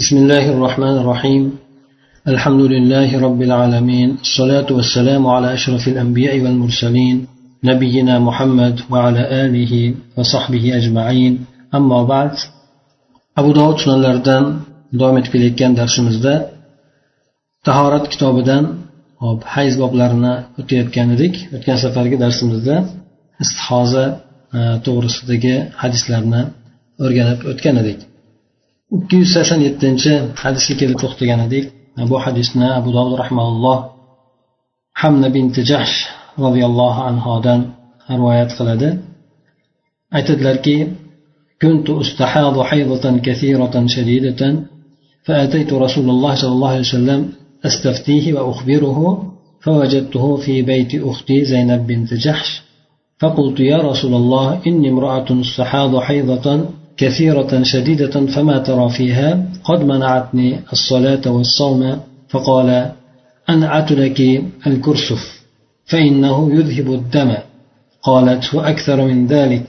بسم الله الرحمن الرحيم الحمد لله رب العالمين الصلاة والسلام على أشرف الأنبياء والمرسلين نبينا محمد وعلى آله وصحبه أجمعين أما بعد أبو داود sunanlaridan davom etib kelayotgan darsimizda tahorat kitobidan hop hayz boblarini o'tayotgan edik o'tgan safargi darsimizda istihoza to'g'risidagi hadislarni o'rganib o'tgan edik Ikki yuz sakson yettinchi hadisga kelib to'xtagan edik bu hadisni abu dovud rahmaulloh hamna binti jahsh roziyallohu anhodan rivoyat qiladi aytadilarki كنت أستحاض حيضة كثيرة شديدة فأتيت رسول الله صلى الله عليه وسلم أستفتيه وأخبره فوجدته في بيت أختي زينب بنت جحش فقلت يا رسول الله إني امرأة استحاض حيضة كثيرة شديدة فما ترى فيها. قد منعتني الصلاة والصوم فقال أنعت لك الكرسف فإنه يذهب الدم. قالت وأكثر من ذلك؟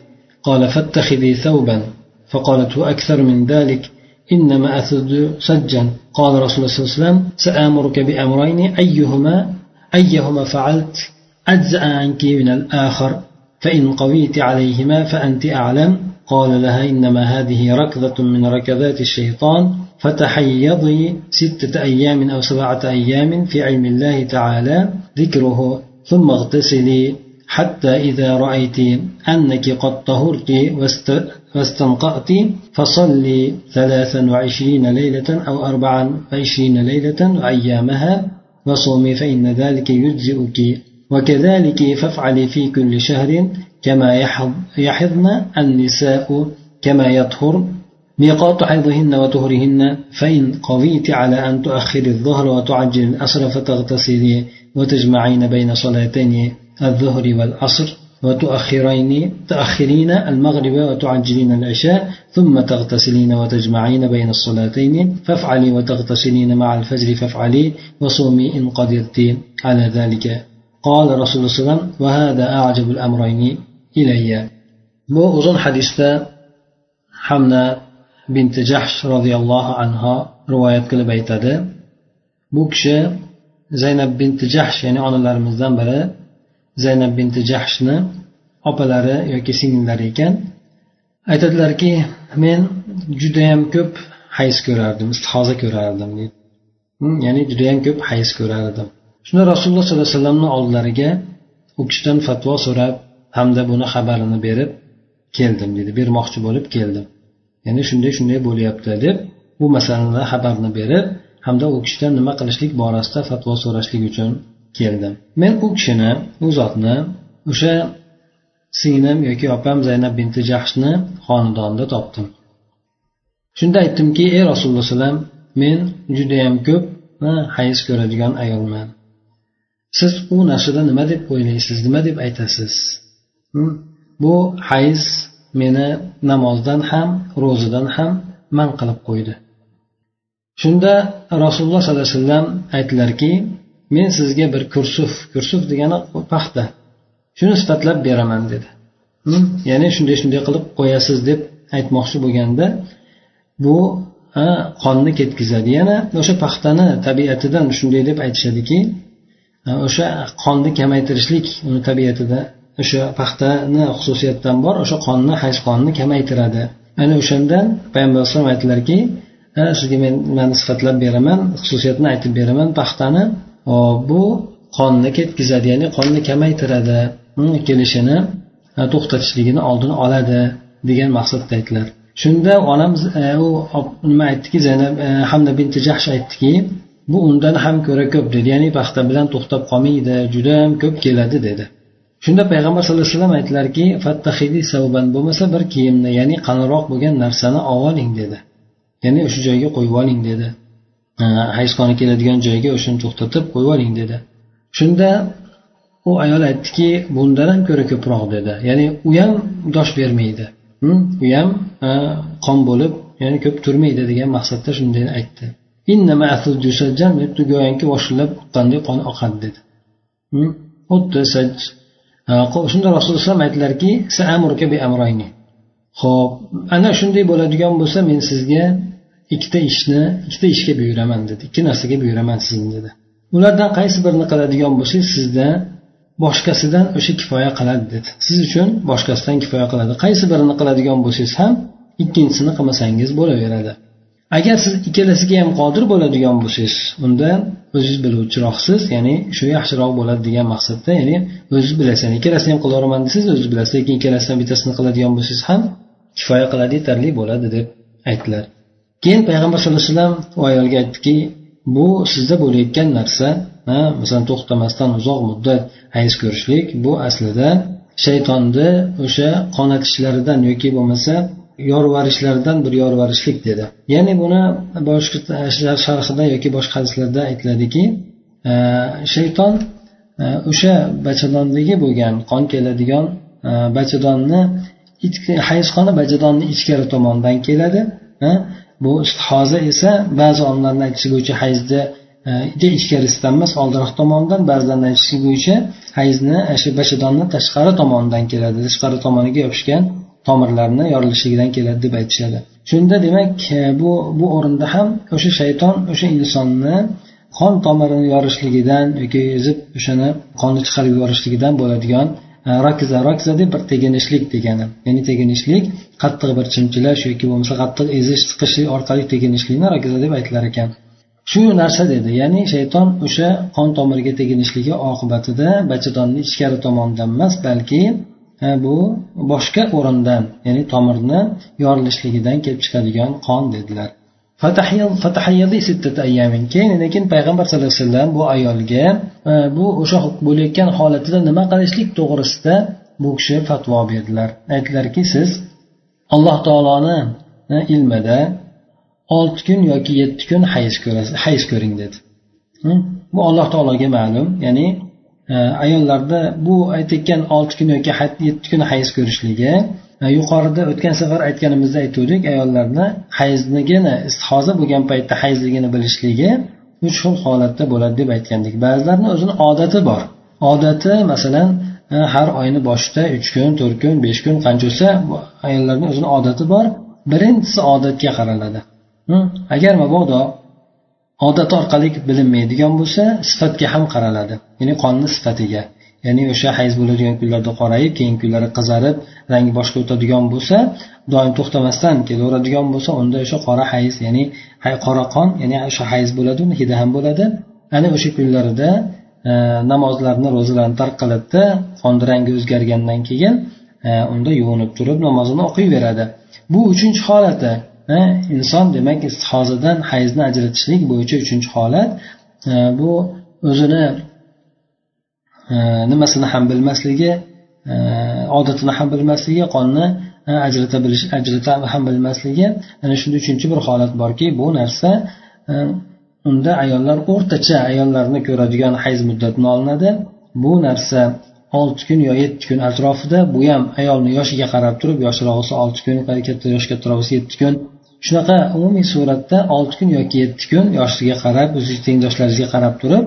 قال فاتخذي ثوبا. فقالت وأكثر من ذلك؟ إنما أثد سجا. قال رسول الله صلى الله عليه وسلم سآمرك بأمرين أيهما؟ أيهما فعلت؟ أجزأ عنك من الآخر فإن قويت عليهما فأنت أعلم. قال لها إنما هذه ركضة من ركضات الشيطان فتحيضي ستة أيام أو سبعة أيام في علم الله تعالى ذكره ثم اغتسلي حتى إذا رأيت أنك قد طهرت واستنقأت فصلي ثلاثا وعشرين ليلة أو أربعا وعشرين ليلة وأيامها وصومي فإن ذلك يجزئك وكذلك فافعلي في كل شهر كما يحضن النساء كما يطهر ميقات حيضهن وطهرهن فإن قضيت على أن تؤخر الظهر وتعجل الأسر فتغتسلي وتجمعين بين صلاتين الظهر والعصر وتؤخرين تؤخرين المغرب وتعجلين العشاء ثم تغتسلين وتجمعين بين الصلاتين فافعلي وتغتسلين مع الفجر فافعلي وصومي إن قدرت على ذلك. قال رسول الله صلى الله عليه وسلم وهذا أعجب الأمرين. Ilayya. Bu uzun hadisda hamna binti jahsh roziyallohu anhu rivoyat qilib aytadi. Bu kishi zaynab binti jahsh ya'ni onalarimizdan biri zaynab binti jahshni opalari yoki singillari ekan. Aytadilarki men judayam ko'p hayz ko'rardim istihoza ko'rardim deydi ya'ni judayam ko'p hayz ko'rardim. Shunda rasululloh sollallohu alayhi vasallamni oldilariga u kishidan fatvo so'rab hamda buni xabarini berib keldim dedi. Bermoqchi bo'lib keldim. Ya'ni shunday shunday bo'lyapti deb bu masalani xabarni berib hamda u kishidan nima qilishlik borasida fatvo so'rashlik uchun keldim. Men u kishini u zotni o'sha singlim yoki opam zaynab binti jahshni xonadonida topdim. Shunda aytdimki ey rasululloh alayhivasallam men judayam ko'p hayz ko'radigan ayolman. Siz u narsada nima deb o'ylaysiz nima deb aytasiz? Bu hayz meni namozdan ham ro'zadan ham man qilib qo'ydi. Shunda rasululloh sollallohu alayhi vasallam aytdilarki men sizga bir kursuf kursuf degani paxta. Shuni sifatlab beraman dedi. Ya'ni shunday shunday qilib qo'yasiz deb aytmoqchi bo'lganda bu qonni ketkazadi yana o'sha paxtani tabiatidan shunday deb aytishadiki o'sha qonni kamaytirishlik uni tabiatida o'sha paxtani xususiyatidan bor o'sha qonni hayz qonni kamaytiradi. Ana o'shandan payg'ambar alayhisalom aytdilarki sizga men man sifatlab beraman xususiyatini aytib beraman paxtani. Bu qonni ketkazadi ya'ni qonni kamaytiradi. Hm, kelishini to'xtatishligini oldini oladi degan maqsadda aytdilar. Shunda onamiz e, u nima aytdiki zaynab e, hamda binti jahsh aytdiki bu undan ham ko'ra ko'p dedi. Ya'ni paxta bilan to'xtab qolmaydi judayam ko'p keladi dedi. Shunda payg'ambar sallallohu alayhi vasallam aytdilarki fattahidi savban bo'lmasa bir kiyimni ya'ni qalinroq bo'lgan narsani olib dedi. Ya'ni o'sha joyga qo'yib oling dedi. Hayzqoni keladigan joyga o'shani to'xtatib qo'yib oling dedi. Shunda u ayol aytdiki bundan ham ko'ra ko'proq dedi. Ya'ni u ham dosh bermaydi. Hm? U ham qon bo'lib ya'ni ko'p turmaydi degan maqsadda shunday aytdi. Go'yoki voshillab oqqanday qon oqadi dedi. Hm? Xuddi shunda rasululloh alayhivasallam aytdilarki ho'p ana shunday bo'ladigan bo'lsa men sizga ikkita ishni ikkita ishga buyuraman dedi. Ikki narsaga buyuraman sizni dedi. Ulardan qaysi birini qiladigan bo'lsangiz sizda boshqasidan o'sha kifoya qiladi dedi. Siz uchun boshqasidan kifoya qiladi. Qaysi birini qiladigan bo'lsangiz ham ikkinchisini qilmasangiz bo'laveradi. Agar siz ikkalasiga ham qodir bo'ladigan bo'lsangiz unda o'zingiz biluvchiroqsiz ya'ni shu yaxshiroq bo'ladi degan maqsadda ya'ni o'zingiz bilasiz yani ikkalasini ham qilaveraman desangiz o'zingiz bilasiz lekin ikkalasidan bittasini qiladigan bo'lsangiz ham kifoya qiladi yetarli bo'ladi deb aytdilar. Keyin payg'ambar sallallohu alayhi vasallam u ayolga aytdiki bu sizda bo'layotgan narsa masalan to'xtamasdan uzoq muddat hayz ko'rishlik bu aslida shaytonni o'sha qonatishlaridan yoki bo'lmasa yorvarishlardan bir yorvarishlik dedi. Ya'ni buni boshqa sharhida yoki boshqa hadislarda aytiladiki e, shayton e, o'sha bachadondagi bo'lgan qon keladigan e, bachadonni hayzxona bachadonni ichkari tomonidan keladi e, bu istihoza esa ba'zi olimlarni aytishi bo'yicha hayzni ichkarisidan emas oldinroq tomondan ba'zilarni aytishi bo'yicha hayzni shu bachadonni tashqari tomonidan keladi tashqari tomoniga yopishgan tomirlarni yorilishligidan keladi deb aytishadi. Shunda demak e, bu bu o'rinda ham o'sha shayton o'sha insonni qon tomirini yorishligidan yoki ezib o'shani qonni chiqarib yuborishligidan bo'ladigan e, rakza rakza deb bir teginishlik degani. Ya'ni teginishlik qattiq bir chimchilash yoki bo'lmasa qattiq ezish siqishlik orqali teginishlikni rakza deb aytilar ekan. Shu narsa dedi ya'ni shayton o'sha qon tomiriga teginishligi oqibatida bachadonni ichkari tomonidan emas balki bu boshqa o'rindan ya'ni tomirni yorilishligidan kelib chiqadigan qon dedilar. Keyin lekin payg'ambar sallallohu alayhi vasallam bu ayolga bu o'sha bo'layotgan holatida nima qilishlik to'g'risida bu kishi fatvo berdilar. Aytdilarki siz alloh taoloni ilmida olti kun yoki yetti kun hayz ko'rasiz hayz ko'ring dedi. Bu alloh taologa ma'lum ya'ni E, ayollarda bu aytayotgan olti kun yoki yetti kun hayz ko'rishligi e, yuqorida o'tgan safar aytganimizda aytuvdik ayollarni hayzligini istihoza bo'lgan paytda hayzligini bilishligi uch xil holatda bo'ladi deb aytgandik. Ba'zilarni o'zini odati bor. Odati masalan e, har oyni boshida uch kun to'rt kun besh kun qancha bo'lsa ayollarni o'zini odati bor. Birinchisi odatga qaraladi. Agar mabodo odat orqali bilinmaydigan bo'lsa sifatga ham qaraladi. Ya'ni qonni sifatiga. Ya'ni o'sha hayz bo'ladigan kunlarda qorayib keyingi kunlari qizarib rangi boshqa o'tadigan bo'lsa doim to'xtamasdan kelaveradigan bo'lsa unda o'sha qora hayz ya'ni qora qon ya'ni o'sha hayz bo'ladi uni hidi ham bo'ladi. Ana o'sha kunlarida e, namozlarni ro'zalarni tark qiladida qonni rangi o'zgargandan keyin e, unda yuvinib turib namozini o'qiyveradi. Bu uchinchi holati. Inson demak istihozadan hayzni ajratishlik bo'yicha uchinchi holat. Bu o'zini nimasini ham bilmasligi odatini ham bilmasligi qonni ajrata bilish ajrata ham bilmasligi. Ana shunda uchinchi bir holat borki bu narsa unda ayollar o'rtacha ayollarni ko'radigan hayz muddatini olinadi. Bu narsa olti kun yo yetti kun atrofida bu ham ayolni yoshiga qarab turib yoshroq bo'lsa olti kun katta yoshga kattaroq bo'lsa yetti kun shunaqa umumiy suratda olti kun yoki yetti kun yoshiga qarab o'zingiz tengdoshlaringizga qarab turib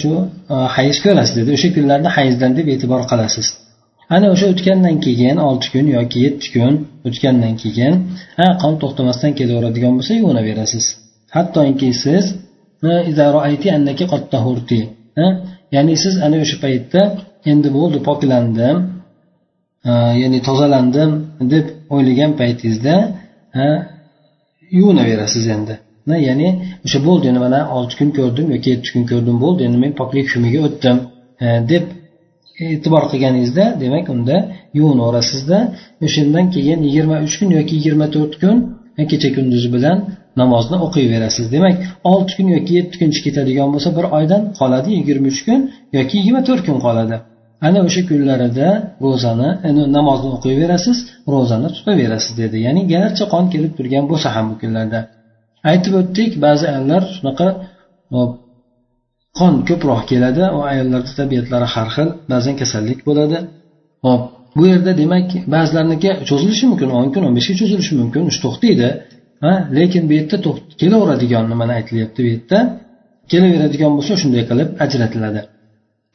shu e, hayz ko'rasiz dedi. O'sha kunlarni hayzdan deb e'tibor qilasiz. Ana o'sha o'tgandan keyin olti kun yoki yetti kun o'tgandan keyin qon to'xtamasdan kelaveradigan bo'lsa yuvinaverasiz hattoki siz ya'ni siz ana o'sha paytda endi bo'ldi poklandim e, ya'ni tozalandim deb o'ylagan paytingizda yuvinaverasiz endi. Ya'ni o'sha bo'ldi endi mana olti kun ko'rdim yoki yetti kun ko'rdim bo'ldi endi men poklik hukmiga o'tdim e, deb e'tibor qilganingizda demak unda yuvinaverasizda o'shandan keyin yigirma uch kun yoki yigirma to'rt kun e, kecha kunduz bilan namozni o'qiyverasiz. Demak olti kun yoki yetti kun ketadigan bo'lsa bir oydan qoladi yigirma uch kun yoki yigirma to'rt kun qoladi. Ana o'sha kunlarida ro'zani namozni o'qiyverasiz ro'zani tutaverasiz dedi. Ya'ni garchi qon kelib turgan bo'lsa ham bu kunlarda. Aytib o'tdik ba'zi ayollar shunaqa qon ko'proq keladi u ayollarni tabiatlari har xil ba'zan kasallik bo'ladi. Hop bu yerda demak ba'zilarniki cho'zilishi mumkin o'n kun o'n beshga cho'zilishi mumkin ish to'xtaydi. Ha lekin bu yerda kelaveradigan nimani aytilyapti? Bu yerda kelaveradigan bo'lsa shunday qilib ajratiladi.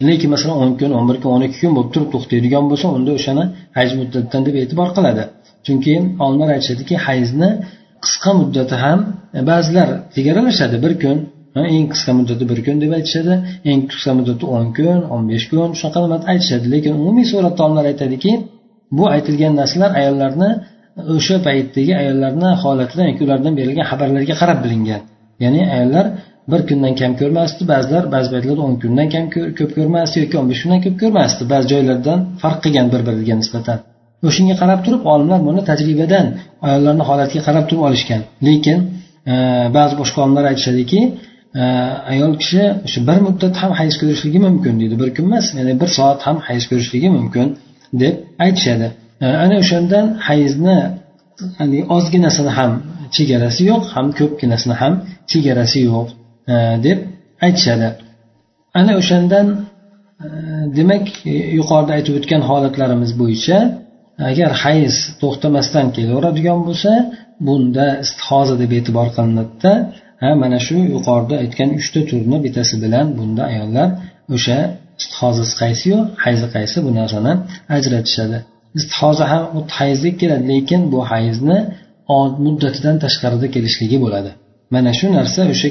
Lekin masalan o'n kun o'n bir kun o'n ikki kun bo'lib turib to'xtaydigan bo'lsa unda o'shani hayz muddatidan deb e'tibor qiladi. Chunki olimlar aytishadiki hayzni qisqa muddati ham e, ba'zilar chegaralashadi bir kun eng qisqa muddati bir kun deb aytishadi eng qisqa muddati o'n kun o'n besh kun shunaqa aytishadi. Lekin umumiy suratda olimlar aytadiki bu aytilgan narsalar ayollarni o'sha paytdagi ayollarni holatidan yoki ulardan berilgan xabarlarga qarab bilingan. Ya'ni ayollar bir kundan kam ko'rmasdi ba'zilar ba'zi paytlarda o'n kundan kam ko'p ko'rmasdi yoki o'n besh kundan ko'p ko'rmasdi. Ba'zi joylardan farq qilgan bir biriga nisbatan. O'shanga qarab turib olimlar buni tajribadan ayollarni holatiga qarab turib olishgan. Lekin e, ba'zi boshqa olimlar aytishadiki e, ayol kishi o'sha bir muddat ham hayz ko'rishligi mumkin deydi. Bir kun emas ya'ni bir soat ham hayz ko'rishligi mumkin deb aytishadi. E, ana o'shandan hayzni ozginasini ham chegarasi yo'q ham ko'pginasini ham chegarasi yo'q. E, deb aytishadi. Ana o'shandan e, demak e, yuqorida aytib o'tgan holatlarimiz bo'yicha agar hayz to'xtamasdan kelaveradigan bo'lsa bunda istihoza deb e'tibor qilinadida ha mana shu yuqorida aytgan uchta turni bittasi bilan bunda ayollar o'sha istihozasi qaysiyu hayzi qaysi bu narsani ajratishadi. Istihoza ham hayzdek keladi lekin bu hayzni muddatidan tashqarida kelishligi bo'ladi. Mana shu narsa o'sha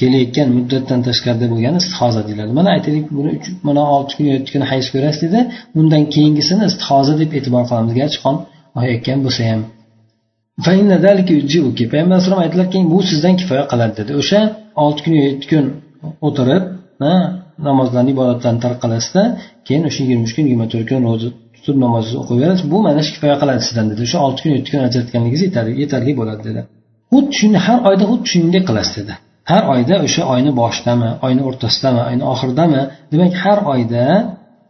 kelayotgan muddatdan tashqarida bo'lgani istihoza deyiladi. Mana aytaylik buni mana olti kun yetti kun hayz ko'rasiz dedi. Undan keyingisini istihoza deb e'tibor qilamiz. Garchi qon oqayotgan bo'lsa ham. Payg'ambar alayhisalom aytdilarki bu sizdan kifoya qiladi dedi. O'sha olti kun yetti kun o'tirib namozlarni ibodatlarni tark qilasizda keyin o'sha yigirma uch kun yigirma to'rt kun ro'za tutib namozni o'qiyverasiz. Bu mana shu kifoya qiladi sizdan dedi. O'sha olti kun yetti kun ajratganligingiz yetarli bo'ladi dedi. Xuddi shuni har oyda xuddi shuningdek qilasiz dedi. Har oyda o'sha oyni boshidami oyni o'rtasidami oyni oxiridami? Demak har oyda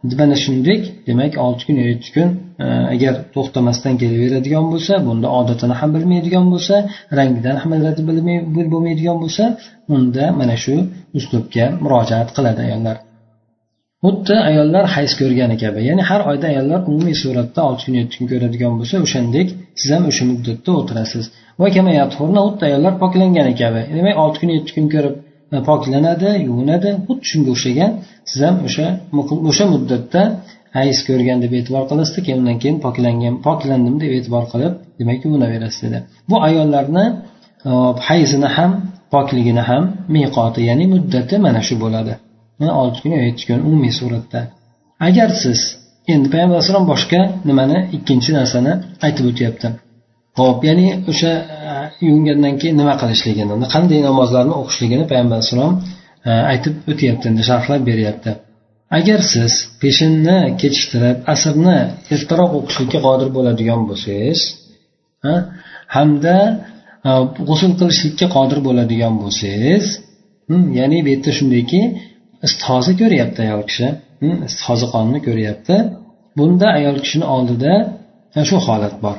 mana shuningdek demak olti kun yetti kun e, agar to'xtamasdan kelaveradigan bo'lsa bunda odatini ham bilmaydigan bo'lsa rangidan ham bo'lmaydigan bo'lsa unda mana shu uslubga murojaat qiladi ayollar. Xuddi ayollar hayz ko'rgani kabi ya'ni har oyda ayollar umumiy suratda olti kun yetti kun ko'radigan bo'lsa o'shandek siz ham o'sha muddatda o'tirasiz. Ayollar poklangani kabi. Demak olti kun yetti kun ko'rib e, poklanadi yuvinadi. Xuddi shunga o'xshagan siz ham o'sha o'sha muddatda hayz ko'rgan deb e'tibor qilasizda keyin undan keyin poklangan poklandim deb e'tibor qilib demak yuvinaverasiz dedi. Bu ayollarni e, hayzini ham pokligini ham miqoti ya'ni muddati mana shu bo'ladi. E, olti kun yetti kun umumiy suratda. Agar siz endi payg'ambar alayhisalom boshqa nimani ikkinchi narsani aytib o'tyapti. Ho'p ya'ni o'sha e, yuvingandan keyin nima qilishligini qanday namozlarni o'qishligini payg'ambar alayhissalom e, aytib o'tyapti endi sharhlab beryapti. Agar siz peshinni kechiktirib asrni ertaroq o'qishlikka qodir bo'ladigan bo'lsangiz hamda e, g'usul qilishlikka qodir bo'ladigan bo'lsangiz hmm, ya'ni bu yerda shundayki istihoza ko'ryapti ayol kishi hmm, istihoza qonini ko'ryapti. Bunda ayol kishini oldida shu holat bor.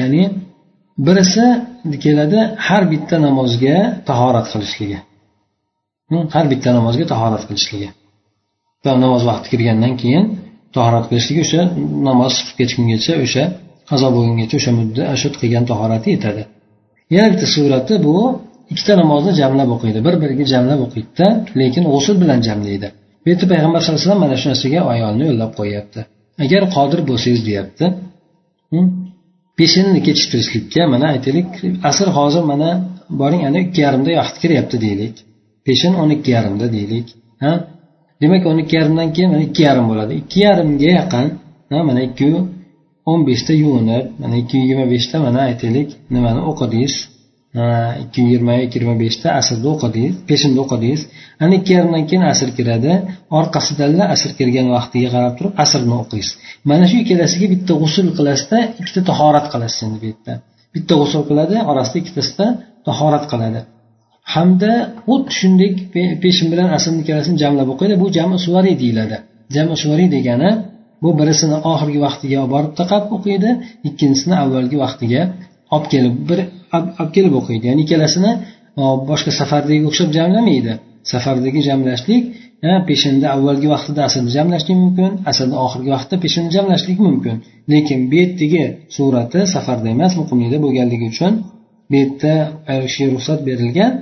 Ya'ni birisi keladi har bitta namozga tahorat qilishligi. Har bitta namozga tahorat qilishligi. Namoz vaqti kirgandan keyin tahorat qilishligi o'sha namoz chiqib ketgungacha o'sha qazo bo'lgungacha o'sha mudda shu qilgan tahorati yetadi. Yana bitta surati bu ikkita namozni jamlab o'qiydi. Bir biriga jamlab o'qiydida lekin g'usul bilan jamlaydi. Bu yerda payg'ambar sallallohu alayhi vasallam mana shu narsaga ayolni yo'llab qo'yyapti agar qodir bo'lsangiz deyapti. Peshinni kechiktirishlikka mana aytaylik asr hozir mana boring ana ikki yarimda vaqt kiryapti deylik. Peshin o'n ikki yarimda deylik ha? Demak o'n ikki yarimdan keyin mana ikki yarim bo'ladi. Ikki yarimga yaqin mana ikki o'n beshda yuvinib mana ikki yigirma beshda mana aytaylik nimani o'qidingiz? Ikki yuz yigirma ikki yigirma beshda asrda o'qidingiz peshinda o'qidingiz. Ana ikki yarimdan keyin asr kiradi. Orqasidanla asr kirgan vaqtiga qarab turib asrni o'qiysiz. Mana shu ikkalasiga bitta g'usul qilasizda ikkita tahorat qilasiz endi bu yerda. Bitta g'usul qiladi orasida ikkitasida tahorat qiladi. Hamda xuddi shunday peshin bilan asrni ikkalasini jamlab o'qiydi. Bu jami suvariy deyiladi. Jami suvariy degani bu birisini oxirgi vaqtiga olib borib taqab o'qiydi ikkinchisini avvalgi vaqtiga olib kelib bir olib kelib o'qiydi. Ya'ni ikkalasini boshqa safardagi o'xshab jamlamaydi. Safardagi jamlashlik peshinda avvalgi vaqtida asrni jamlashlik mumkin asrni oxirgi vaqtda peshinni jamlashlik mumkin. Lekin bu yerdagi surati safarda emas muqimlikda bo'lganligi uchun bu yerda ayol ruxsat berilgan.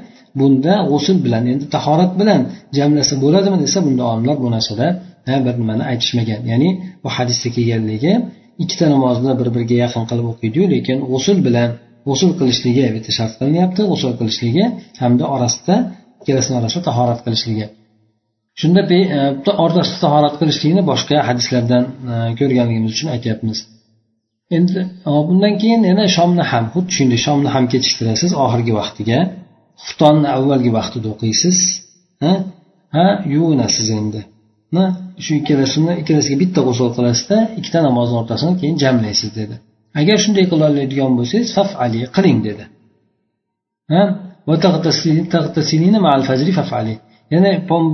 Bunda g'usul bilan endi tahorat bilan jamlasa bo'ladimi desa bunda olimlar bu narsada bir nimani aytishmagan. Ya'ni bu hadisda kelganligi ikkita namozni bir biriga yaqin qilib o'qiydiyu lekin g'usul bilan g'usul qilishligi bitta shart qilinyapti g'usul qilishligi hamda orasida ikkalasini orasida tahorat qilishligi. Shunda bitta e, o'rtasida tahorat qilishlikni boshqa hadislardan e, ko'rganligimiz uchun aytyapmiz. Endi e, bundan keyin yana shomni ham xuddi shunday shomni ham kechiktirasiz oxirgi vaqtiga. Xuftonni avvalgi vaqtida o'qiysiz. Ha yuvinasiz endi. Shu ikkalasini ikkalasiga bitta g'usul qilasizda ikkita namozni o'rtasini keyin jamlaysiz dedi. Agar shunday qila oladigan bo'lsangiz faf ali qiling dedi. Ya'ni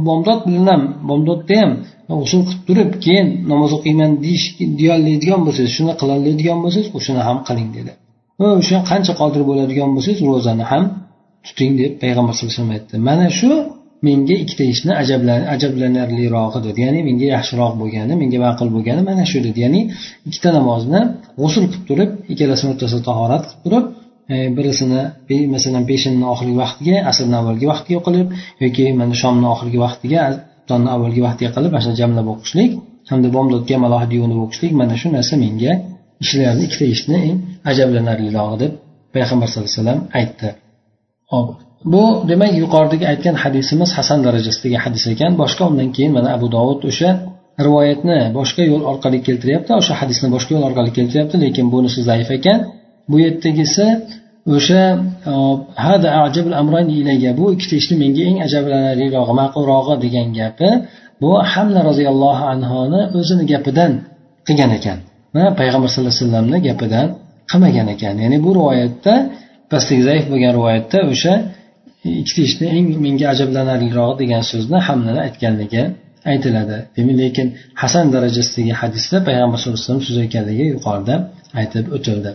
bomdod bilan bomdodda ham g'usul qilib turib keyin namoz o'qiyman deyish deyoladigan bo'lsangiz shuni qiloladigan bo'lsangiz o'shani ham qiling dedi. Va o'sha qancha qodir bo'ladigan bo'lsangiz ro'zani ham tuting deb payg'ambar sallallohu alayhi vasallam aytdi. Mana shu menga ikkita ishni ajablanarlirog'i dedi ya'ni menga yaxshiroq bo'lgani menga ma'qul bo'lgani mana shu dedi ya'ni ikkita namozni g'usul qilib turib ikkalasini o'rtasida tahorat qilib turib e, birisini masalan peshinni oxirgi vaqtiga asrni avvalgi vaqtiga qilib yoki mana shomni oxirgi vaqtiga tonni avvalgi vaqtiga qilib mana shuni jamlab o'qishlik hamda bomdodga ham alohida yuvinib o'qishlik mana shu narsa menga ishlarni ikkita ishni eng ajablanarlilog'i deb payg'ambar sallallohu alayhi vasallam aytdi. Hop bu demak yuqoridagi aytgan hadisimiz hasan darajasidagi hadis ekan. Boshqa undan keyin mana abu dovud o'sha rivoyatni boshqa yo'l orqali keltiryapti. O'sha hadisni boshqa yo'l orqali keltiryapti lekin bunisi zaif ekan. Bu yerdagisi o'sha e, bu ikkita ishni menga eng ajablanarlirog'i ma'qulrog'i degan gapi bu hamla roziyallohu anhuni o'zini gapidan qilgan ekan payg'ambar sallallohu alayhi vasallamni gapidan qilmagan ekan. Ya'ni bu rivoyatda pastdagi zaif bo'lgan rivoyatda o'sha ichki ishni eng menga ajablanarlirog'i degan so'zni hamlani aytganligi aytiladi. Demak lekin hasan darajasidagi hadisda payg'ambar sallallohu alayhi vasallam so'z ekanligi yuqorida aytib o'tildi.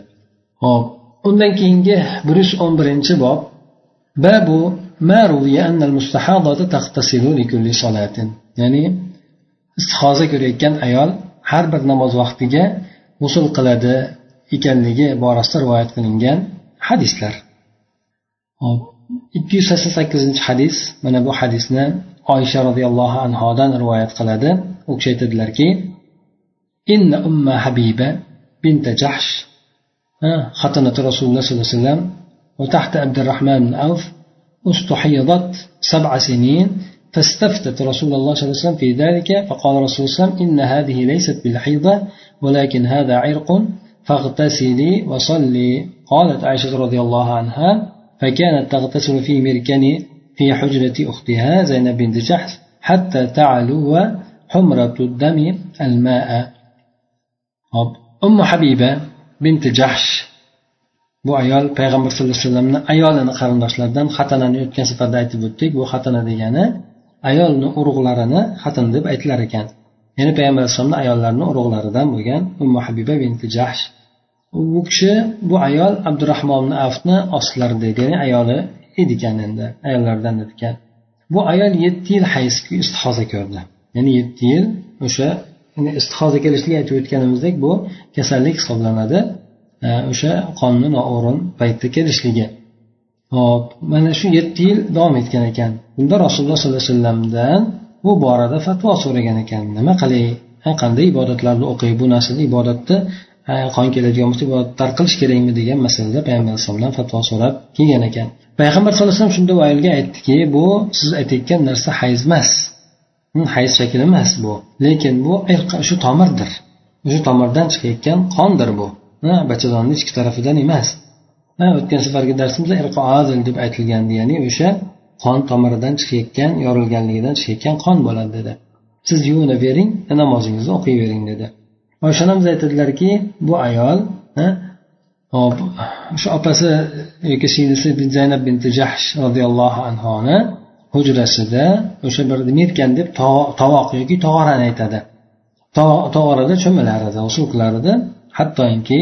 Hop undan keyingi bir yuz o'n birinchi bob. Babu ya'ni istihoza ko'rayotgan ayol har bir namoz vaqtiga g'usul qiladi ekanligi borasida rivoyat qilingan hadislar. Hop ikki yuz sakson sakkizinchi hadis. Mana bu hadisni oysha roziyallohu anhodan rivoyat qiladi. U kishi aytadilarki inna umma habiba binta jahsh الله صلى الله عليه وسلم وتحت عبد الرحمن بن عوف استحيضت سبع سنين فاستفتت رسول الله صلى الله عليه وسلم في ذلك فقال رسول الله صلى الله عليه وسلم إن هذه ليست بالحيضة ولكن هذا عرق فاغتسلي وصلي قالت عائشة رضي الله عنها فكانت تغتسل في مركن في حجرة أختها زينب بنت جحش حتى تعلو حمرة الدم الماء أم حبيبة بنت جحش bu ayol payg'ambar sallallohu alayhi vasallamni ayolini qarindoshlaridan xatanani o'tgan safarda aytib o'tdik bu xatana degani ayolni urug'larini xatan deb aytilar ekan ya'ni payg'ambar alayhisalomni ayollarini urug'laridan bo'lgan ummu habiba binti jahsh Bu kishi bu ayol abdurahmon avfni ostlarida edi ya'ni ayoli edi ekan endi ayollardan edi ekan bu ayol yetti yil hayz istihoza ko'rdi. Ya'ni yetti yil o'sha istihoza kelishligi aytib o'tganimizdek bu kasallik hisoblanadi. O'sha qonni noo'rin paytda kelishligi. Hop mana shu yetti yil davom etgan ekan. Bunda rasululloh sollallohu alayhi vasallamdan bu borada fatvo so'ragan ekan. Nima qilay? Qanday ibodatlarni o'qiy bu narsani ibodatni qon keladigan bo'lsa ibodatlar kerakmi degan masalada payg'ambar alayhisalomdan fatvo so'rab kelgan ekan. Payg'ambar sallallohu alayhi vasallam shunda u ayolga aytdiki bu siz aytayotgan narsa hayz emas. Hm, hayz shakli emas bu. Lekin bu shu tomirdir. O'sha tomirdan chiqayotgan qondir bu. Bachadonni ichki tarafidan emas. O'tgan safargi darsimizda adil deb aytilgandi ya'ni o'sha qon tomiridan chiqayotgan yorilganligidan chiqayotgan qon bo'ladi dedi. Siz yuvinavering namozingizni o'qiyvering dedi. Oysha onamiz aytadilarki bu ayol hop o'sha opasi yoki singlisi zaynab binti jahsh roziyallohu anhoni hujrasida o'sha bir merkan deb tovoq yoki tog'orani aytadi. Tog'orada cho'milar edi g'usul qilar edi hattoki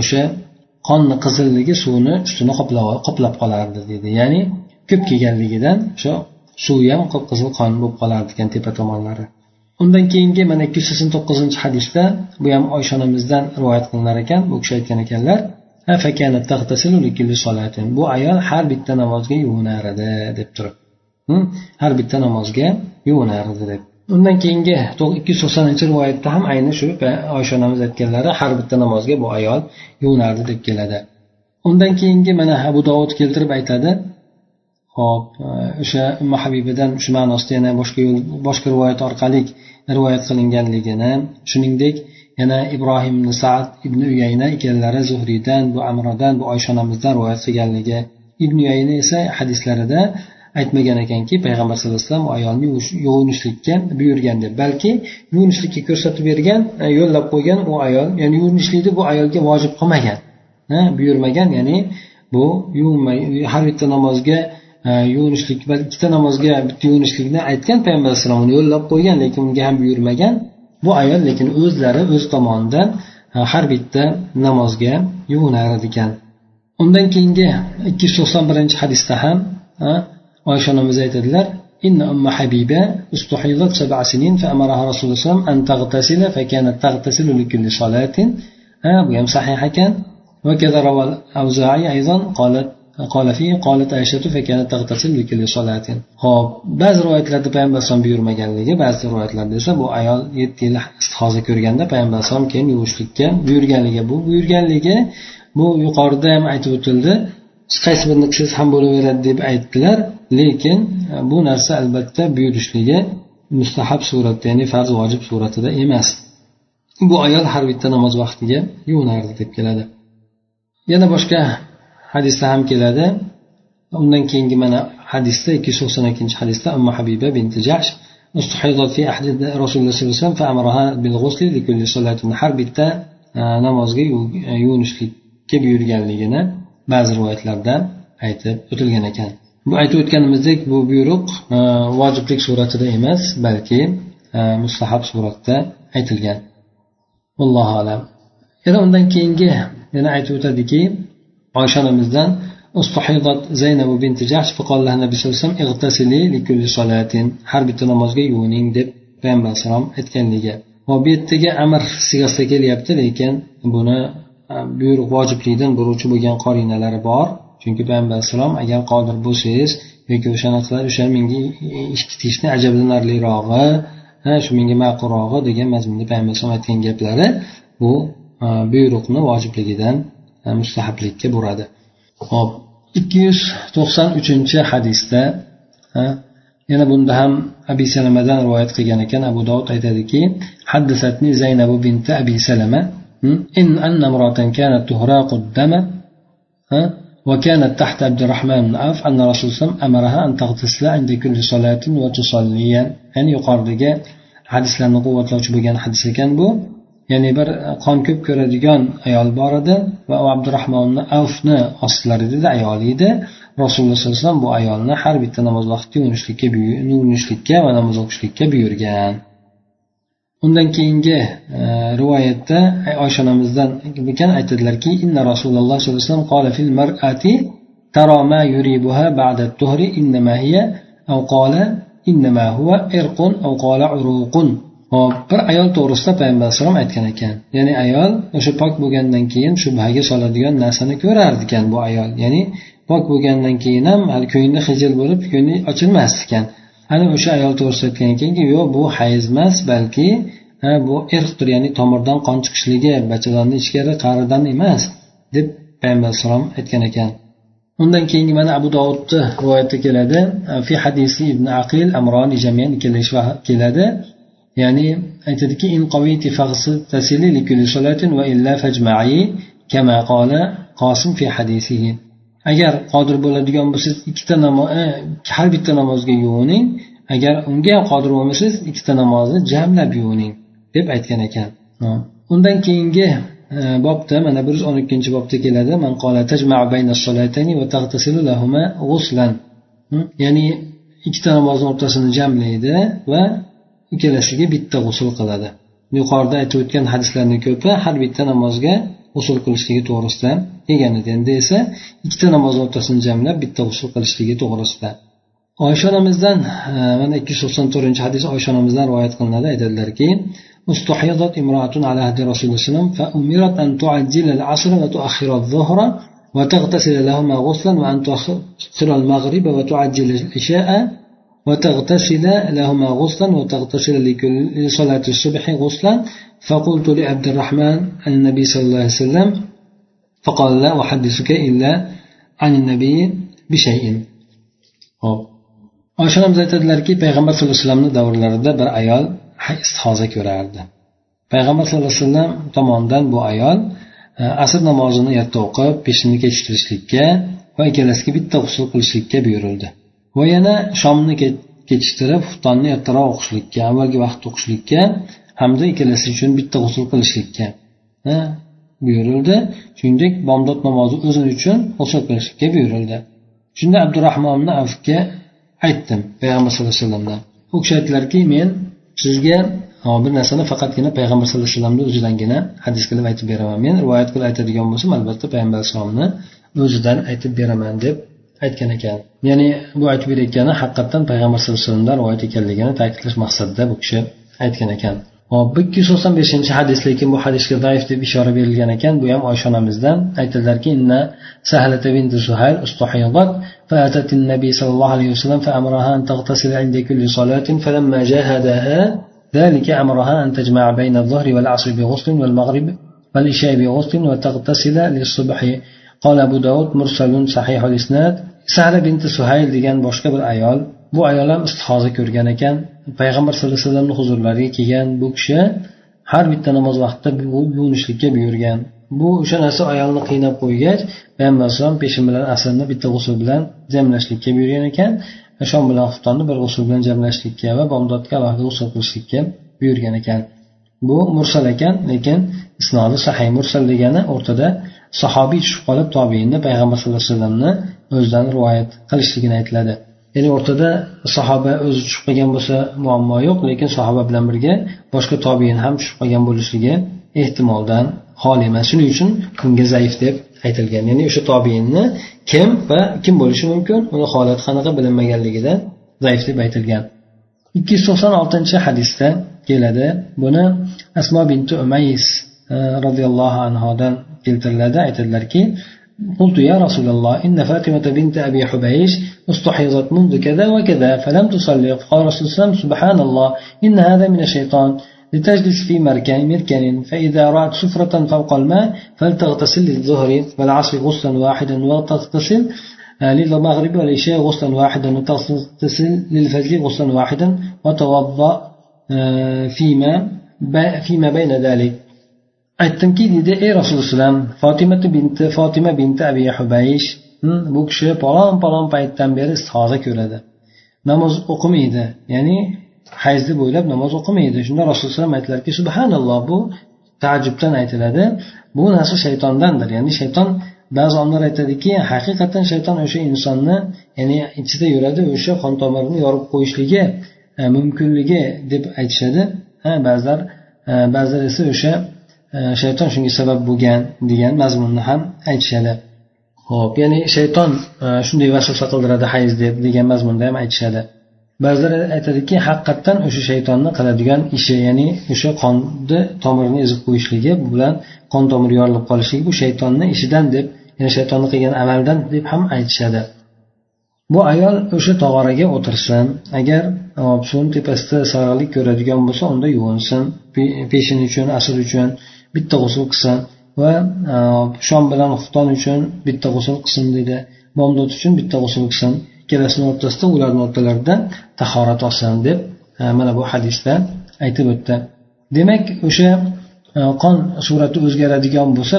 o'sha qonni qizilligi suvni ustini qoplab qolardi deydi ya'ni ko'p kelganligidan o'sha suvi ham qip qizil qon bo'lib qolardi ekan tepa tomonlari. Undan keyingi mana ikki yuz sakson to'qqizinchi hadisda bu ham oysha onamizdan rivoyat qilinar ekan bu kishi aytgan ekanlar bu ayol har bitta namozga yuvinar edi deb turib. Hm? Har bitta namozga yuvinar edi deb. Undan keyingi ikki yuz to'qsoninchi rivoyatda ham ayni shu oysha onamiz aytganlari har bitta namozga bu ayol yuvinardi deb keladi. Undan keyingi mana abu dovud keltirib aytadi hop e, o'sha umma habibadan shu ma'nosida yana boshqa yo'l boshqa rivoyat orqali rivoyat qilinganligini shuningdek yana ibrohim ibn saad ibn uyayna ikkalalari zuhriydan bu amrodan bu oysha onamizdan rivoyat qilganligi. Ibn uyayna esa hadislarida aytmagan ekanki payg'ambar sallallohu alayhi vasallam ayolni yuvinishlikka buyurgan deb balki yuvinishlikka ko'rsatib bergan e, yo'llab qo'ygan u ayol ya'ni yuvinishlikni bu ayolga vojib qilmagan buyurmagan ya'ni bu har bitta namozga e, yuvinishlik ikkita namozga bitta yuvinishlikni aytgan payg'ambar alayhisalom uni yo'llab qo'ygan lekin unga ham buyurmagan bu ayol lekin o'zlari o'z tomonidan e, har bitta namozga yuvinar ekan undan keyingi ikki yuz to'qson birinchi hadisda ham oysha onamiz aytadilar إن أم حبيبة استحيضت سبع سنين فأمرها رسول الله صلى الله عليه وسلم أن تغتسل فكانت تغتسل لكل صلاة آه بهم صحيح كان وكذا روى الأوزاعي أيضا قالت قال فيه قالت عائشة فكانت تغتسل لكل صلاة hop ba'zi rivoyatlarda payg'ambar alayhisalom buyurmaganligi ba'zi rivoyatlarda esa bu ayol yetti yil istihoza ko'rganda payg'ambar alayhisalom keyin yuvishlikka buyurganligi bu buyurganligi bu yuqorida ham aytib o'tildi qaysi birini qilsangiz ham bo'laveradi deb aytdilar lekin e, bu narsa albatta buyurishligi mustahab suratda ya'ni farz vojib suratida emas bu ayol har bitta namoz vaqtiga yuvinardi deb keladi yana boshqa hadisda ham keladi undan keyingi mana hadisda ikki yuz to'qson ikkinchi hadisda umma habiba binti jash استحيضت في أحد رسول الله صلى الله عليه وسلم فأمرها بالغسل لكل صلاة har bitta e, namozga yuvinishlikka buyurganligini ba'zi rivoyatlarda aytib o'tilgan ekan bu aytib o'tganimizdek bu buyruq e, vojiblik suratida emas balki e, mustahab suratda aytilgan allohu alam yana undan keyingi yana aytib o'tadiki oysha onamizdan zaynabu binti jahsh faqollah nabiy sallallohu alayhi vasallam likulli har bitta namozga yuvining deb payg'ambar alayhissalom aytganligi. Bu yerdagi amr sigasida kelyapti lekin buni e, buyruq vojiblikdan buruvchi bo'lgan qorinalari bor. Chunki payg'ambar alayhissalom agar qodir bo'lsangiz yoki o'shani qilar o'sha menga ish tegishni ajablanarlirog'i shu menga ma'qulrog'i degan mazmunda payg'ambar alayhisalom aytgan gaplari bu e, buyruqni vojibligidan mustahablikka buradi hop ikki yuz to'qson uchinchi hadisda yana bunda ham abi salamadan rivoyat qilgan ekan abu dovud aytadiki haddasatni zaynabu binti abi salama in anna imratan kanat tuhraqu dama وكانت تحت عبد الرحمن بن عوف أن الرسول صلى الله عليه وسلم أمرها أن تغتسل عند كل صلاة وتصلي يعني yuqoridagi hadislarni quvvatlovchi bo'lgan hadis ekan bu ya'ni bir qon ko'p ko'radigan ayol bor edi va u abdurahmon avfni ostilaridagi ayol edi rasululloh sallallohu alayhi vasallam bu ayolni har bitta namoz vaqtida yuvinishlikka yuvinishlikka va namoz o'qishlikka buyurgan undan keyingi e, rivoyatda oysha onamizdan ekan aytadilarki inna rasululloh sollallohu alayhi vasallam qola fil mar'ati ترى ما يريبها بعد الطهر إنما هي أو قال إنما هو إرق أو قال عروق hop bir ayol to'g'risida payg'ambar alayhisalom aytgan ekan. Ya'ni ayol o'sha pok bo'lgandan keyin shubhaga soladigan narsani ko'rar ekan bu ayol. Ya'ni pok bo'lgandan keyin ham hali ko'ngli xijil bo'lib ko'ngli ochilmas ekan. Ana o'sha ayol to'g'risida aytgan ekanki yo'q bu hayz emas balki bu irqdir ya'ni tomirdan qon chiqishligi bachadonni ichkari qaridan emas deb payg'ambar alayhissalom aytgan ekan. Undan keyingi mana abu dovudni rivoyatda keladi. Fi hadisi ibn aqil amroni jamian ikkala keladi. Ya'ni aytadiki in qaviti tasili likulli salatin va illa fajma'i kama qala qosim fi hadisihi. Agar qodir bo'ladigan bo'lsangiz ikkita namoz e, har bitta namozga yuvining. Agar unga ham qodir bo'lmasangiz ikkita namozni jamlab yuvining deb aytgan ekan. Undan keyingi e, bobda mana bir yuz o'n ikkinchi bobda keladi. Ya'ni ikkita namozni o'rtasini jamlaydi va ikkalasiga bitta g'usul qiladi yuqorida aytib o'tgan hadislarni ko'pi har bitta namozga g'usul qilishligi to'g'risida kelgan edi endi esa ikkita namoz o'rtasini jamlab bitta g'usul qilishligi to'g'risida oysha onamizdan e, mana ikki yuz to'qson to'rtinchi hadis oysha onamizdan rivoyat qilinadi aytadilarki استحيضت امرأة على عهد رسول الله صلى الله عليه وسلم فأمرت أن تعجل العصر وتؤخر الظهر وتغتسل لهما غسلا وأن تؤخر المغرب وتعجل العشاء وتغتسل لهما غسلا وتغتسل لكل صلاة الصبح غسلا فقلت لعبد الرحمن النبي صلى الله عليه وسلم فقال لا أحدثك إلا عن النبي بشيء hop oysha onamiz aytadilarki payg'ambar sallallohu alayhi vasallamni davrlarida bir ayol istihoza ko'rardi payg'ambar sallallohu alayhi vasallam tomonidan bu ayol e, asr namozini erta o'qib peshinni kechiktirishlikka va ikkalasiga bitta g'usul qilishlikka buyurildi Va yana shomni kechiktirib xuftonni ertaroq o'qishlikka avvalgi vaqtda o'qishlikka hamda ikkalasi uchun bitta g'usul qilishlikka buyurildi. Shuningdek bomdod namozi o'zi uchun g'usul qilishlikka buyurildi. Shunda abdurahmonni avfga aytdim payg'ambar sallallohu alayhi vasallamdan. U kishi aytdilarki men sizga bir narsani faqatgina payg'ambar sallallohu alayhi vasallamni o'zidangina hadis qilib aytib beraman. Men rivoyat qilib aytadigan bo'lsam albatta payg'ambar alayhissalomni o'zidan aytib beraman deb aytgan ekan ya'ni bu aytib berayotgani haqiqatdan payg'ambar sallallohu alayhi vasallamdan rivoyat ekanligini ta'kidlash maqsadida bu kishi aytgan ekan hop ikki yuz to'qson beshinchi hadis lekin bu hadisga zaif deb ishora berilgan ekan bu ham oysha onamizdan aytadilarki inna sahlata binti suhayl استحيضت فأتت النبي صلى الله عليه وسلم فأمرها أن تغتسل عند كل صلاة فلما جاهدها ذلك أمرها أن تجمع بين الظهر والعصر بغسل والمغرب والعشاء بغسل وتغتسل للصبح قال أبو داود مرسل صحيح الإسناد سهل بنت سهيل degan boshqa bir ayol bu ayol ham istihoza ko'rgan ekan payg'ambar sallallohu alayhi vasallamni huzurlariga kelgan bu kishi har bitta namoz vaqtida yuvinishlikka buyurgan bu o'sha narsa ayolni qiynab qo'ygach payg'ambar alayhisalom peshin bilan asrni bitta g'usul bilan jamlashlikka buyurgan ekan shom bilan xuftonni bir g'usul bilan jamlashlikka va bomdodga alohida g'usul qilishlikka buyurgan ekan bu mursal ekan lekin isnodi sahiy mursal degani o'rtada sahobiy tushib qolib tobiinni payg'ambar sallallohu alayhi vasallamni o'zidan rivoyat qilishligini aytiladi. Ya'ni o'rtada sahoba o'zi tushib qolgan bo'lsa muammo yo'q lekin sahoba bilan birga boshqa tobein ham tushib qolgan bo'lishligi ehtimoldan xoli emas. Shuning uchun bunga zaif deb aytilgan. Ya'ni o'sha tobeinni kim va kim bo'lishi mumkin uni holati qanaqa bilinmaganligidan zaif deb aytilgan. Ikki yuz to'qson oltinchi hadisda keladi. Buni asmo binti umays roziyallohu anhodan keltiriladi aytadilarki قلت يا رسول الله إن فاطمة بنت أبي حبيش استحيضت منذ كذا وكذا فلم تصلي قال رسول الله سبحان الله إن هذا من الشيطان لتجلس في مركن مركن فإذا رأت سفرة فوق الماء فلتغتسل للظهر والعصر غسلا واحدا وتغتسل للمغرب والعشاء غسلا واحدا وتغتسل للفجر غسلا واحدا وتوضأ فيما فيما بين ذلك aytdimki deydi ey rasululloh fotima binti fotima binti abi hubaysh bu kishi palon palon paytdan beri istihoza ko'radi namoz o'qimaydi ya'ni hayzni bo'ylab namoz o'qimaydi. Shunda rasululloh aytdilarki subhanalloh bu taajjubdan aytiladi. Bu narsa shaytondandir. Ya'ni shayton ba'zi olimlar aytadiki haqiqatdan shayton o'sha insonni ya'ni ichida yuradi o'sha qon tomirini yorib qo'yishligi e, mumkinligi deb aytishadi. Ha ba'zilar e, ba'zilar esa o'sha shayton shunga sabab bo'lgan degan mazmunni ham aytishadi. Ho'p ya'ni shayton e, shunday vasvasa qildiradi hayz deb degan mazmunda ham aytishadi. Ba'zilar aytadiki haqiqatdan o'sha shaytonni qiladigan ishi ya'ni o'sha qonni tomirini ezib qo'yishligi bilan qon tomiri yorilib qolishligi bu shaytonni ishidan deb ya'ni shaytonni qilgan amaldan deb ham aytishadi. Bu ayol o'sha tog'oraga o'tirsin. Agar suvni tepasida sariqlik ko'radigan bo'lsa unda yuvinsin. Peshin uchun asr uchun bitta g'usul qilsin va e, shom bilan xufton uchun bitta g'usul qilsin dedi. Bomdod uchun bitta g'usul qilsin. Ikkalasini o'rtasida ularni o'rtalarida tahorat olsin deb e, mana bu hadisda aytib o'tdi. Demak o'sha e, qon surati o'zgaradigan bo'lsa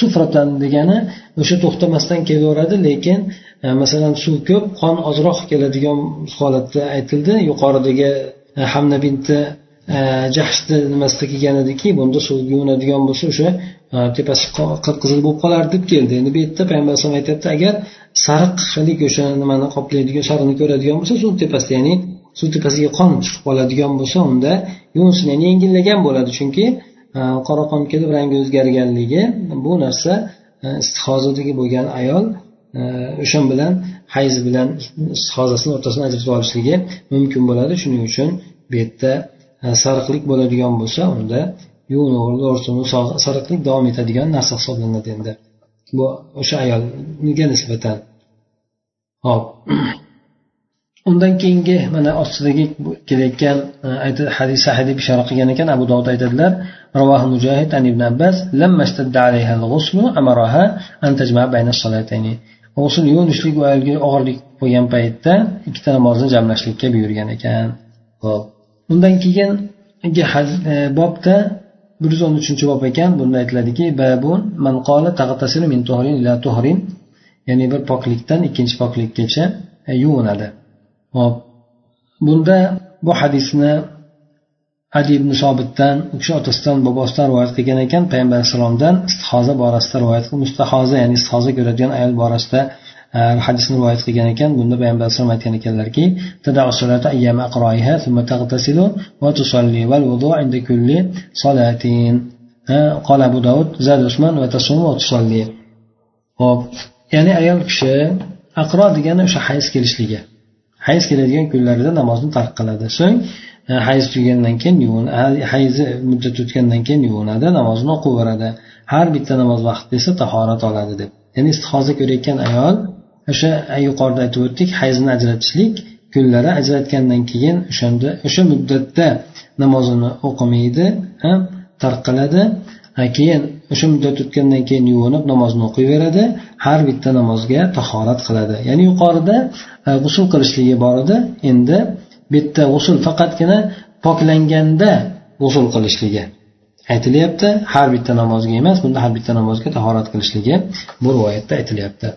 sufratan degani o'sha to'xtamasdan kelaveradi lekin masalan suv ko'p qon ozroq keladigan holatda aytildi. Yuqoridagi hamna binti Э, jahshni nimasida kelgan ediki bunda suv yuvinadigan bo'lsa o'sha e, tepasi qip qizil bo'lib qolar deb keldi. Endi bu yerda payg'ambar alayhisalom aytyapti agar sariqlik o'sha nimani qoplaydigan sariqni ko'radigan bo'lsa suv tepasida ya'ni suv tepasiga qon chiqib qoladigan bo'lsa unda yuvinsin ya'ni yengillagan bo'ladi. Chunki e, qora qon kelib rangi o'zgarganligi bu narsa e, istihozadagi bo'lgan ayol o'sha bilan hayz bilan istihozasini o'rtasini ajratib olishligi mumkin bo'ladi. Shuning uchun bu yerda sariqlik bo'ladigan bo'lsa unda sariqlik davom etadigan narsa hisoblanadi endi bu o'sha ayolga nisbatan hop undan keyingi mana ostidagi kelayotgan hadis sahih deb ishora qilgan ekan abu dovud aytadilar رواه مجاهد عن ابن عباس لما اشتد عليها الغسل أمرها أن تجمع بين الصلاتين g'usul yuvinishlik va ayolga og'irlik qo'ygan paytda ikkita namozni jamlashlikka buyurgan ekan ho'p undan keyingi e, bobda bir yuz o'n uchinchi bob ekan. Bunda aytiladiki babun man min tuhrin ila tuhrin. Ya'ni bir poklikdan ikkinchi poklikkacha e, yuvinadi. Hop bunda bu hadisni adi ibn sobitdan u kishi otasidan bobosidan rivoyat qilgan ekan. Payg'ambar alayhissalomdan istihoza borasida rivoyat mustahoza ya'ni istihoza ko'radigan ayol borasida Э, hadisni rivoyat qilgan ekan bunda payg'ambar alayhisalom aytgan ekanlarki qola э, hop ya'ni ayol kishi aqro degani o'sha hayz kelishligi hayz keladigan kunlarida namozni tark qiladi. So'ng e, hayz tugagandan keyin yuvin hayzi muddat o'tgandan keyin yuvinadi namozni o'qiyveradi har bitta namoz vaqtida esa tahorat oladi deb ya'ni istihoza ko'rayotgan ayol o'sha yuqorida aytib o'tdik hayzni ajratishlik kunlari ajratgandan keyin o'shanda o'sha muddatda namozini o'qimaydi tark qiladi keyin o'sha muddat o'tgandan keyin yuvinib namozni o'qiyveradi har bitta namozga tahorat qiladi. Ya'ni yuqorida g'usul qilishligi bor edi endi bitta g'usul faqatgina poklanganda g'usul qilishligi aytilyapti. Har bitta namozga emas bunda har bitta namozga tahorat qilishligi bu rivoyatda aytilyapti.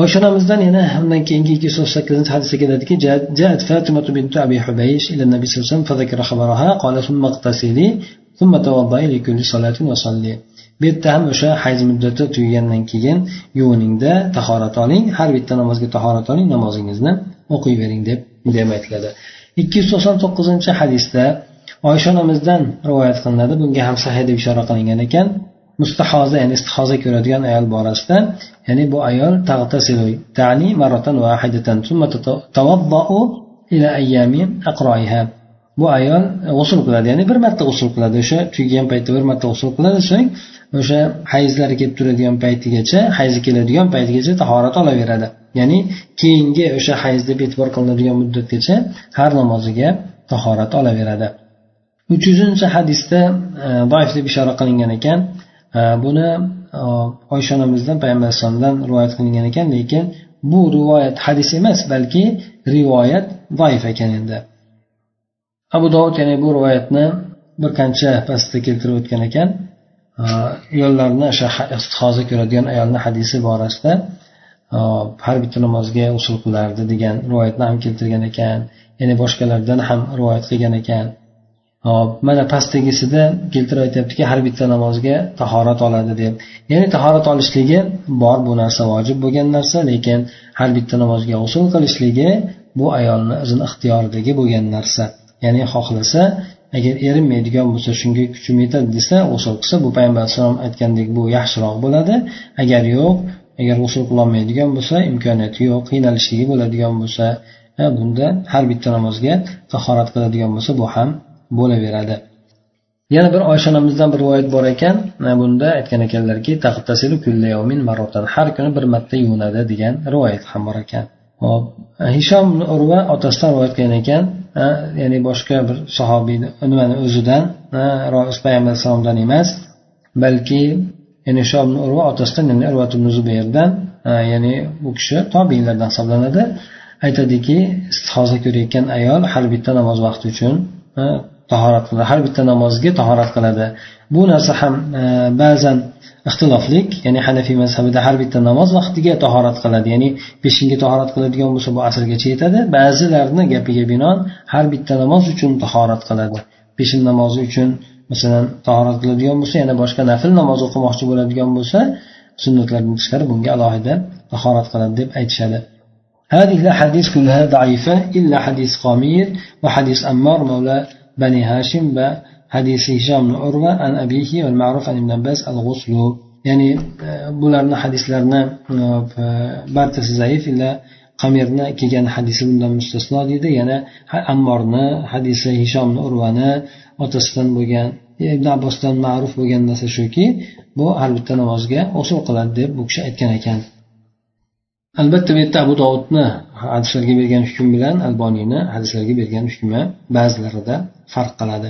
oysha onamizdan yana undan keyingi ikki yuz sakkizinchi hadisda keladiki جاءت فاطمة بنت أبي حبيش إلى النبي صلى الله عليه وسلم فذكر خبرها قال ثم اغتسلي ثم توضئي لكل صلاة وصلي bu yerda ham o'sha hayz muddati tugagandan keyin yuviningda tahorat oling har bitta namozga tahorat oling namozingizni o'qiyvering deb deb aytiladi ikki yuz to'qson to'qqizinchi hadisda oysha onamizdan rivoyat qilinadi bunga ham sahiy deb ishora qilingan ekan Mustahoza ya'ni istihoza ko'radigan ayol borasida ya'ni bu ayol tani maratan vahidatan ila ayyami aqroiha bu ayol g'usul qiladi ya'ni bir marta g'usul qiladi o'sha tugagan paytda bir marta g'usul qiladi so'ng o'sha hayzlari kelib turadigan paytigacha hayzi keladigan paytigacha tahorat olaveradi. Ya'ni keyingi o'sha hayz deb e'tibor qilinadigan muddatgacha har namoziga tahorat olaveradi. Uch yuzinchi hadisda e, doif deb ishora qilingan ekan buni e, oysha onamizdan payg'ambar alayhissalomdan rivoyat qilingan ekan lekin bu rivoyat hadis emas balki rivoyat zaif ekan endi. Abu dovud yana bu rivoyatni bir qancha pastda keltirib o'tgan ekan. Ayollarni o'sha istihoza ko'radigan ayolni hadisi borasida e, har bitta namozga usul qilardi degan rivoyatni ham keltirgan ekan. Ya'ni boshqalardan ham rivoyat qilgan ekan. Hop mana pastdagisida keltirib aytyaptiki har bitta namozga tahorat oladi deb. Ya'ni tahorat olishligi bor bu narsa vojib bo'lgan narsa lekin har bitta namozga usul qilishligi bu ayolni o'zini ixtiyoridagi bo'lgan narsa. Ya'ni xohlasa agar erinmaydigan bo'lsa shunga kuchim yetadi desa g'usul qilsa bu payg'ambar alayhissalom aytgandek bu yaxshiroq bo'ladi. Agar yo'q agar g'usul qilolmaydigan bo'lsa imkoniyati yo'q qiynalishligi bo'ladigan bo'lsa bunda har bitta namozga tahorat qiladigan bo'lsa bu ham bo'laveradi. Yana bir oysha onamizdan bir rivoyat bor ekan. Bunda aytgan ekanlarki har kuni bir marta yuvinadi degan rivoyat ham bor ekan. Hop. Hishom urva otasidan rivoyat qilgan ekan. Ya'ni boshqa bir sahobiy nimani o'zidan payg'ambar alayhissalomdan emas balki ya'ni shom urva otasidan ya'ni urvat zubayrdan ya'ni bu kishi tobiinlardan hisoblanadi. Aytadiki istihoza ko'rayotgan ayol har bitta namoz vaqti uchun tahorat qiladi har bitta namozga tahorat qiladi bu narsa ham ba'zan ixtiloflik ya'ni hanafiy mazhabida har bitta namoz vaqtiga tahorat qiladi ya'ni peshinga tahorat qiladigan bo'lsa bu asrgacha yetadi ba'zilarni gapiga binoan har bitta namoz uchun tahorat qiladi peshin namozi uchun masalan tahorat qiladigan bo'lsa yana boshqa nafl namoz o'qimoqchi bo'ladigan bo'lsa sunnatlardan tashqari bunga alohida tahorat qiladi deb aytishadi هذه الأحاديث كلها ضعيفة إلا حديث قامير وحديث أمار مولى بني هاشم حديث هشام بن عروة عن أبيه والمعروف عن ابن عباس الغسل ya'ni bularni hadislarni barchasi zaif illa qamirni kelgan hadisi bundan mustasno deydi yana ammorni hadisi hishomni urvani otasidan bo'lgan ibn abbosdan ma'ruf bo'lgan narsa shuki bu har bitta namozga usul qiladi deb bu kishi aytgan ekan albatta bu yerda abu dovudni hadislarga bergan hukm bilan alboniyni hadislarga bergan hukmi ba'zilarida farq qiladi.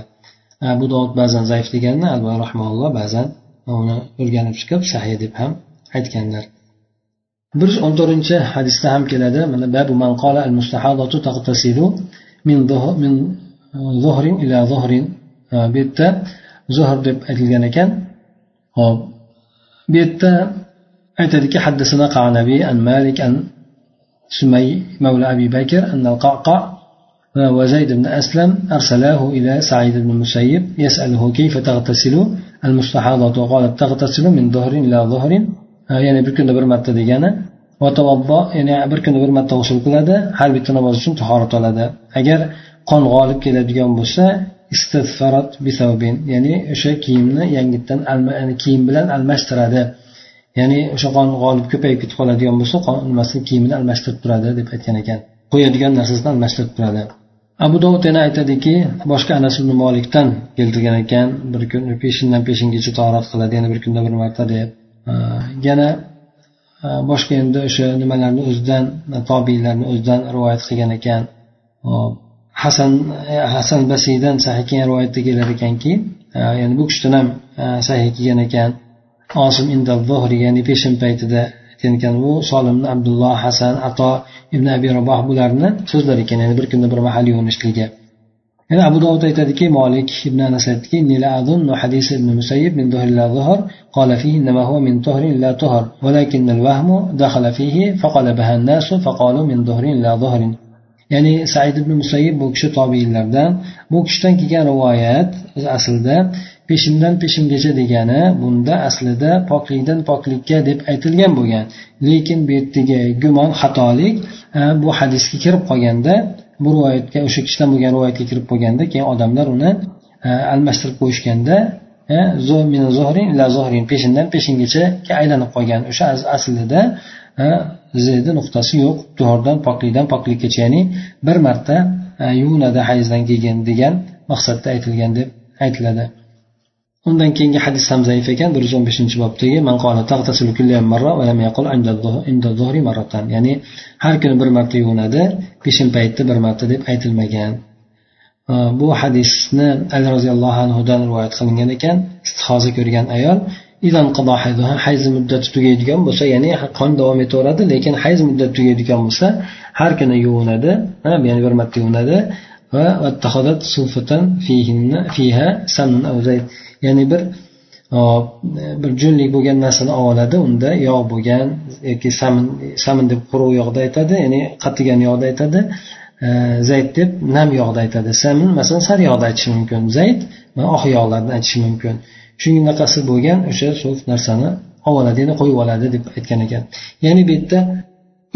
Bu dovud ba'zan zaif deganni alloh rahmaulloh ba'zan uni o'rganib chiqib sahiy deb ham aytganlar. Bir yuz o'n to'rtinchi hadisda ham keladi. Mana babu man qola al mustahadatu taqtasilu min min zuhrin ila zuhrin bu yerda zuhr deb aytilgan ekan. Hop bu yerda aytadiki haddasana qanabiy an malik an سمي مولى أبي بكر أن القعقع وزيد بن أسلم أرسلاه إلى سعيد بن المسيب يسأله كيف تغتسل؟ المستحاضة وقال تغتسل من ظهر إلى ظهر. آه، يعني بركن دبر ما ديانا وتوضأ يعني بركن دبر ما توصل كل هذا حال بالتنواز سن تحارة لادة أجر قن غالب كلا ديان بسا استثفرت بثوبين يعني شا كيمنا يعني كيم بلان المسترادة ya'ni o'sha qon g'olib ko'payib ketib qoladigan bo'lsa nimasini kiyimini almashtirib turadi deb aytgan ekan. Qo'yadigan narsasini almashtirib turadi. Abu dovud yana aytadiki boshqa anas ibn molikdan keltirgan ekan bir kun peshindan peshingacha tahorat qiladi yana bir kunda bir marta deb. Yana boshqa endi o'sha nimalarni o'zidan tobiylarni o'zidan rivoyat qilgan ekan. Hasan hasan basiydan sahiy kelgan rivoyatda kelar ekanki ya'ni bu kishidan ham sahiy kelgan ekan. osim indal zuhri ya'ni peshin paytida aytgan ekan bu solimni abdulloh hasan ato ibn abi raboh bularni so'zlari ekan ya'ni bir kunda bir mahal yuvinishligi yana abu dovud aytadiki molik ibn anas aytdiki hadis ibn musayyib min ظهر ila ظهر قال فيه إنما هو من طهر لا طهر ولكن الوهم دخل فيه فقلبها الناس فقالوا من ظهر إلى ظهر ya'ni said ibn musayib bu kishi tobiinlardan bu kishidan kelgan rivoyat aslida peshindan peshingacha degani bunda aslida poklikdan poklikka deb aytilgan bo'lgan. Lekin bu yerdagi gumon xatolik bu hadisga kirib qolganda bu rivoyatga o'sha kishidan bo'lgan rivoyatga kirib qolganda keyin odamlar uni almashtirib qo'yishganda peshindan peshingacha aylanib qolgan. O'sha aslida zedi nuqtasi yo'q. Tuhordan poklikdan poklikkacha ya'ni bir marta e, yuvinadi hayzdan keyin degan maqsadda aytilgan deb aytiladi. Undan keyingi hadis ham zaif ekan. bir yuz o'n beshinchi bobdagi ya'ni har kuni bir marta yuvinadi peshin paytda bir marta deb aytilmagan. E, bu hadisni ali roziyallohu anhudan rivoyat qilingan ekan. Istihoza ko'rgan ayol hayz muddati tugaydigan bo'lsa ya'ni qon davom etaveradi lekin hayz muddati tugaydigan bo'lsa har kuni yuvinadi ya'ni bir marta yuvinadi va ya'ni bir bir junlik bo'lgan narsani oladi unda yog' bo'lgan yoki samin samin deb quruq yog'da aytadi ya'ni qatigan yog'da aytadi e, zayt deb nam yog'da aytadi. Samin masalan sar yog'da aytishi mumkin zayt va oq yog'larni aytishi mumkin. Shunaqasi bo'lgan o'sha so'f narsani oladi ya'ni qo'yib oladi deb aytgan ekan. Ya'ni bu yerda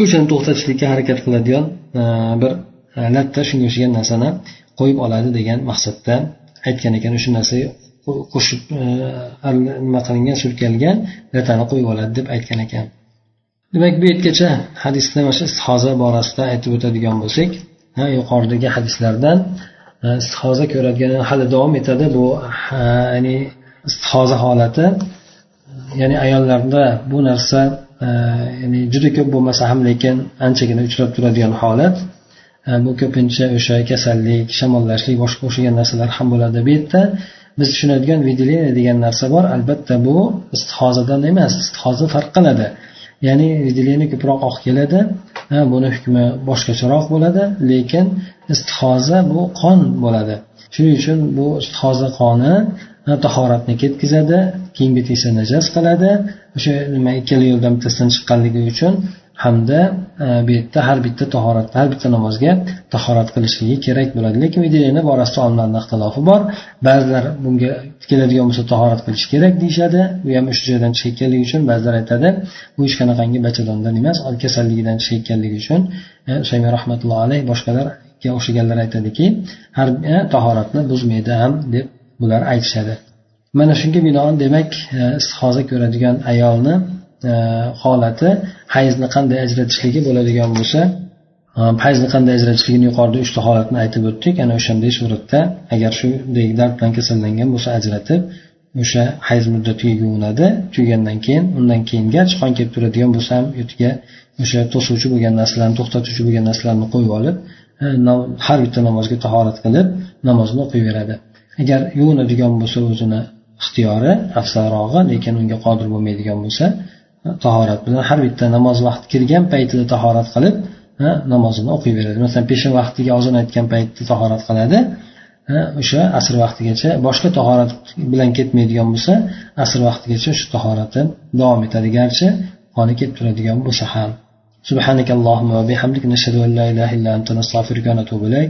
o'shani to'xtatishlikka harakat qiladigan e, bir e, latta shunga o'xshagan narsani qo'yib oladi degan maqsadda aytgan ekan. O'sha narsaga qo'shib e, nima qilingan surkalgan latani qo'yib oladi deb aytgan ekan. Demak bu yergacha hadisda mana shu istihoza borasida aytib o'tadigan bo'lsak yuqoridagi hadislardan istihoza ko'radigan hali davom etadi bu ya'ni istihoza holati ya'ni ayollarda bu narsa e, ya'ni juda ko'p bo'lmasa ham lekin anchagina uchrab turadigan holat. E, bu ko'pincha o'sha kasallik shamollashlik boshqa o'xshagan narsalar ham bo'ladi bu yerda. Biz tushunadigan выделение degan narsa bor. Albatta bu istihozadan emas istihoza farq qiladi. Ya'ni выделение ko'proq oq keladi e, buni hukmi boshqacharoq bo'ladi lekin istihoza bu qon bo'ladi. Shuning uchun bu istihoza qoni tahoratni ketkazadi kiyimga tegsa najas qiladi. O'sha nima ikkala yo'ldan bittasidan chiqqanligi uchun hamda e, bu yerda har bitta tahorat har bitta namozga tahorat qilishligi kerak bo'ladi. Lekin videoni borasida olimlarni ixtilofi bor. Ba'zilar bunga keladigan bo'lsa tahorat qilish kerak deyishadi. Bu ham o'sha joydan chiqayotganligi uchun ba'zilar aytadi bu hech qanaqangi bachadondan emas kasalligidan chiqayotganligi uchun. E, Usaymi rahmatullohi alayh boshqalarga o'xshaganlar aytadiki har e, tahoratni buzmaydi ham deb bular aytishadi. Mana shunga binoan demak e, istihoza ko'radigan ayolni e, holati hayzni qanday ajratishligi bo'ladigan bo'lsa e, hayzni qanday ajratishligini yuqorida uchta holatni aytib o'tdik. Ana o'shanday suratda agar shunday dard bilan kasallangan bo'lsa ajratib o'sha hayz muddatiga yuvinadi. Tugagandan keyin undan keyingach qon kelib turadigan bo'lsa ham ustiga o'sha to'suvchi bo'lgan narsalarni to'xtatuvchi bo'lgan narsalarni qo'yib olib har bitta namozga tahorat qilib namozni o'qiyveradi. agar yuvinadigan bo'lsa o'zini ixtiyori afzalrog'i lekin unga qodir bo'lmaydigan bo'lsa tahorat bilan har bitta namoz vaqti kirgan paytida tahorat qilib namozini o'qiyveradi masalan peshin vaqtiga ozon aytgan paytda tahorat qiladi o'sha asr vaqtigacha boshqa tahorat bilan ketmaydigan bo'lsa asr vaqtigacha shu tahorati davom etadi garchi qoni kelib turadigan bo'lsa ham سبحانك اللهم وبحمدك نشهد أن لا إله إلا أنت نستغفرك ونتوب إليك